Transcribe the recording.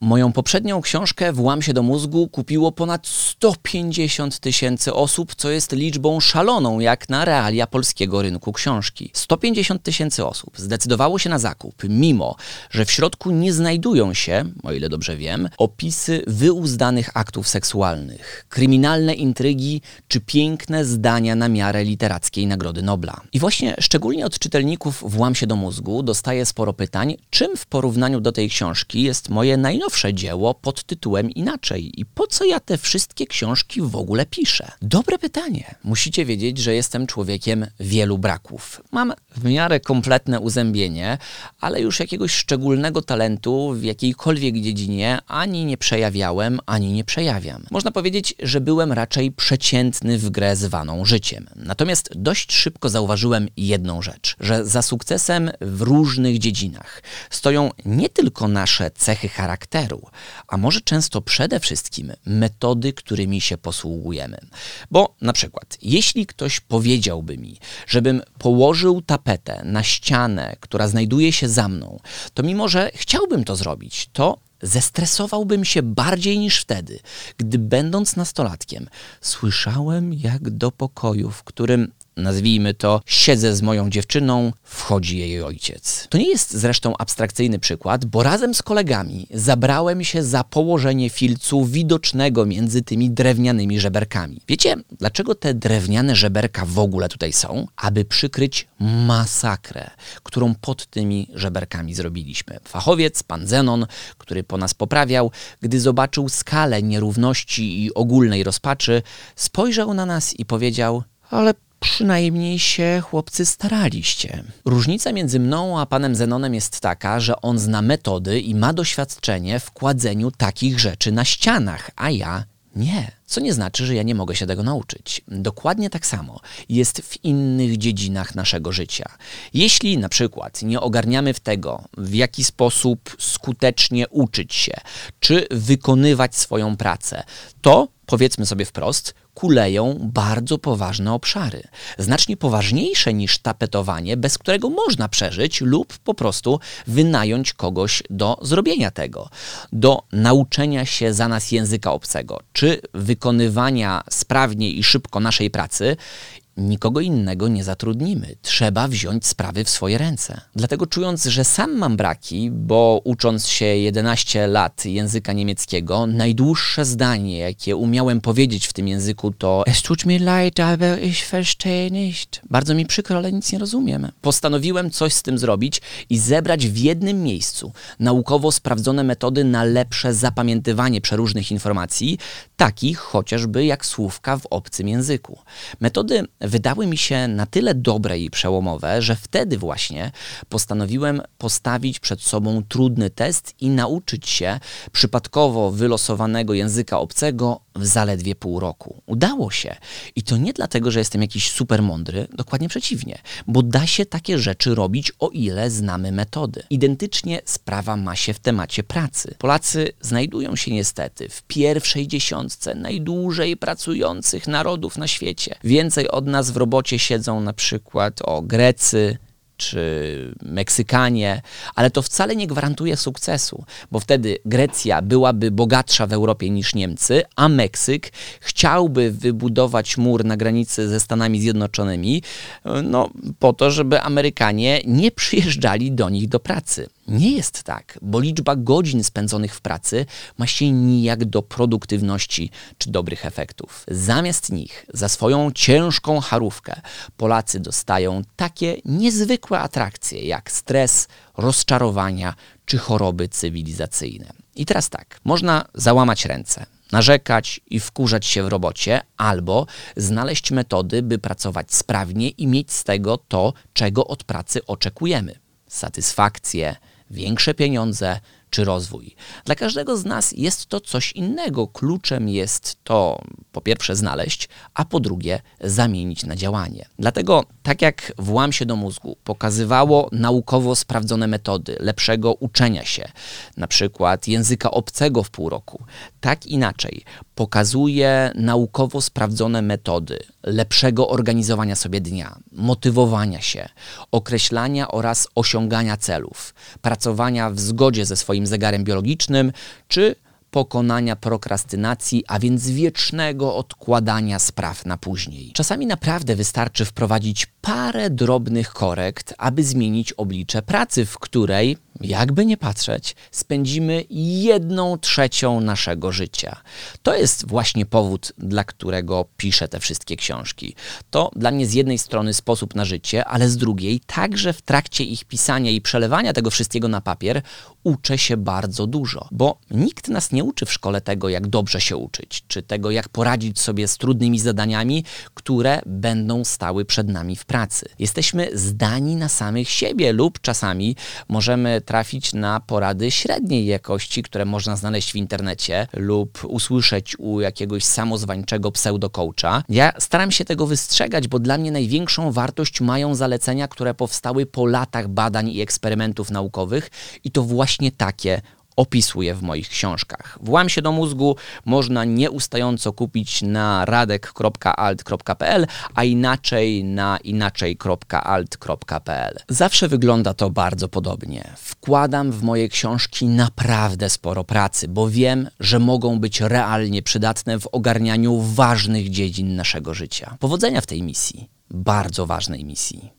Moją poprzednią książkę Włam się do mózgu kupiło ponad 150 tysięcy osób, co jest liczbą szaloną jak na realia polskiego rynku książki. 150 tysięcy osób zdecydowało się na zakup, mimo że w środku nie znajdują się, o ile dobrze wiem, opisy wyuzdanych aktów seksualnych, kryminalne intrygi czy piękne zdania na miarę literackiej Nagrody Nobla. I właśnie szczególnie od czytelników Włam się do mózgu dostaję sporo pytań, czym w porównaniu do tej książki jest moje najnowsze najnowsze dzieło pod tytułem Inaczej. I po co ja te wszystkie książki w ogóle piszę? Dobre pytanie. Musicie wiedzieć, że jestem człowiekiem wielu braków. Mam w miarę kompletne uzębienie, ale już jakiegoś szczególnego talentu w jakiejkolwiek dziedzinie ani nie przejawiałem, ani nie przejawiam. Można powiedzieć, że byłem raczej przeciętny w grę zwaną życiem. Natomiast dość szybko zauważyłem jedną rzecz, że za sukcesem w różnych dziedzinach stoją nie tylko nasze cechy charakteru, a może często przede wszystkim metody, którymi się posługujemy. Bo na przykład, jeśli ktoś powiedziałby mi, żebym położył tapetę na ścianę, która znajduje się za mną, to mimo, że chciałbym to zrobić, to zestresowałbym się bardziej niż wtedy, gdy będąc nastolatkiem słyszałem, jak do pokoju, w którym nazwijmy to, siedzę z moją dziewczyną, wchodzi jej ojciec. To nie jest zresztą abstrakcyjny przykład, bo razem z kolegami zabrałem się za położenie filcu widocznego między tymi drewnianymi żeberkami. Wiecie, dlaczego te drewniane żeberka w ogóle tutaj są? Aby przykryć masakrę, którą pod tymi żeberkami zrobiliśmy. Fachowiec, pan Zenon, który po nas poprawiał, gdy zobaczył skalę nierówności i ogólnej rozpaczy, spojrzał na nas i powiedział: Ale przynajmniej się chłopcy staraliście. Różnica między mną a panem Zenonem jest taka, że on zna metody i ma doświadczenie w kładzeniu takich rzeczy na ścianach, a ja nie. Co nie znaczy, że ja nie mogę się tego nauczyć. Dokładnie tak samo jest w innych dziedzinach naszego życia. Jeśli na przykład nie ogarniamy w tego, w jaki sposób skutecznie uczyć się, czy wykonywać swoją pracę, to powiedzmy sobie wprost, kuleją bardzo poważne obszary. Znacznie poważniejsze niż tapetowanie, bez którego można przeżyć lub po prostu wynająć kogoś do zrobienia tego, do nauczenia się za nas języka obcego, czy wykonywania sprawnie i szybko naszej pracy nikogo innego nie zatrudnimy. Trzeba wziąć sprawy w swoje ręce. Dlatego czując, że sam mam braki, bo ucząc się 11 lat języka niemieckiego, najdłuższe zdanie, jakie umiałem powiedzieć w tym języku to Es tut mir leid, aber ich verstehe nicht. Bardzo mi przykro, ale nic nie rozumiem. Postanowiłem coś z tym zrobić i zebrać w jednym miejscu naukowo sprawdzone metody na lepsze zapamiętywanie przeróżnych informacji, takich chociażby jak słówka w obcym języku. Metody wydały mi się na tyle dobre i przełomowe, że wtedy właśnie postanowiłem postawić przed sobą trudny test i nauczyć się przypadkowo wylosowanego języka obcego w zaledwie pół roku. Udało się. I to nie dlatego, że jestem jakiś super mądry, dokładnie przeciwnie, bo da się takie rzeczy robić, o ile znamy metody. Identycznie sprawa ma się w temacie pracy. Polacy znajdują się niestety w pierwszej dziesiątce najdłużej pracujących narodów na świecie. Więcej od nas w robocie siedzą na przykład o Grecy, czy Meksykanie, ale to wcale nie gwarantuje sukcesu, bo wtedy Grecja byłaby bogatsza w Europie niż Niemcy, a Meksyk chciałby wybudować mur na granicy ze Stanami Zjednoczonymi, no po to, żeby Amerykanie nie przyjeżdżali do nich do pracy. Nie jest tak, bo liczba godzin spędzonych w pracy ma się nijak do produktywności czy dobrych efektów. Zamiast nich, za swoją ciężką charówkę, Polacy dostają takie niezwykłe atrakcje jak stres, rozczarowania czy choroby cywilizacyjne. I teraz tak, można załamać ręce, narzekać i wkurzać się w robocie, albo znaleźć metody, by pracować sprawnie i mieć z tego to, czego od pracy oczekujemy satysfakcję, większe pieniądze czy rozwój. Dla każdego z nas jest to coś innego. Kluczem jest to po pierwsze znaleźć, a po drugie zamienić na działanie. Dlatego, tak jak włam się do mózgu pokazywało naukowo sprawdzone metody lepszego uczenia się, na przykład języka obcego w pół roku, tak inaczej pokazuje naukowo sprawdzone metody lepszego organizowania sobie dnia, motywowania się, określania oraz osiągania celów, pracowania w zgodzie ze swoim zegarem biologicznym, czy pokonania prokrastynacji, a więc wiecznego odkładania spraw na później. Czasami naprawdę wystarczy wprowadzić parę drobnych korekt, aby zmienić oblicze pracy, w której jakby nie patrzeć, spędzimy jedną trzecią naszego życia. To jest właśnie powód, dla którego piszę te wszystkie książki. To dla mnie z jednej strony sposób na życie, ale z drugiej także w trakcie ich pisania i przelewania tego wszystkiego na papier uczę się bardzo dużo, bo nikt nas nie uczy w szkole tego, jak dobrze się uczyć, czy tego, jak poradzić sobie z trudnymi zadaniami, które będą stały przed nami w pracy. Jesteśmy zdani na samych siebie lub czasami możemy trafić na porady średniej jakości, które można znaleźć w internecie lub usłyszeć u jakiegoś samozwańczego pseudocoacha. Ja staram się tego wystrzegać, bo dla mnie największą wartość mają zalecenia, które powstały po latach badań i eksperymentów naukowych i to właśnie takie opisuję w moich książkach. Włam się do mózgu można nieustająco kupić na radek.alt.pl, a inaczej na inaczej.alt.pl. Zawsze wygląda to bardzo podobnie. Wkładam w moje książki naprawdę sporo pracy, bo wiem, że mogą być realnie przydatne w ogarnianiu ważnych dziedzin naszego życia. Powodzenia w tej misji, bardzo ważnej misji.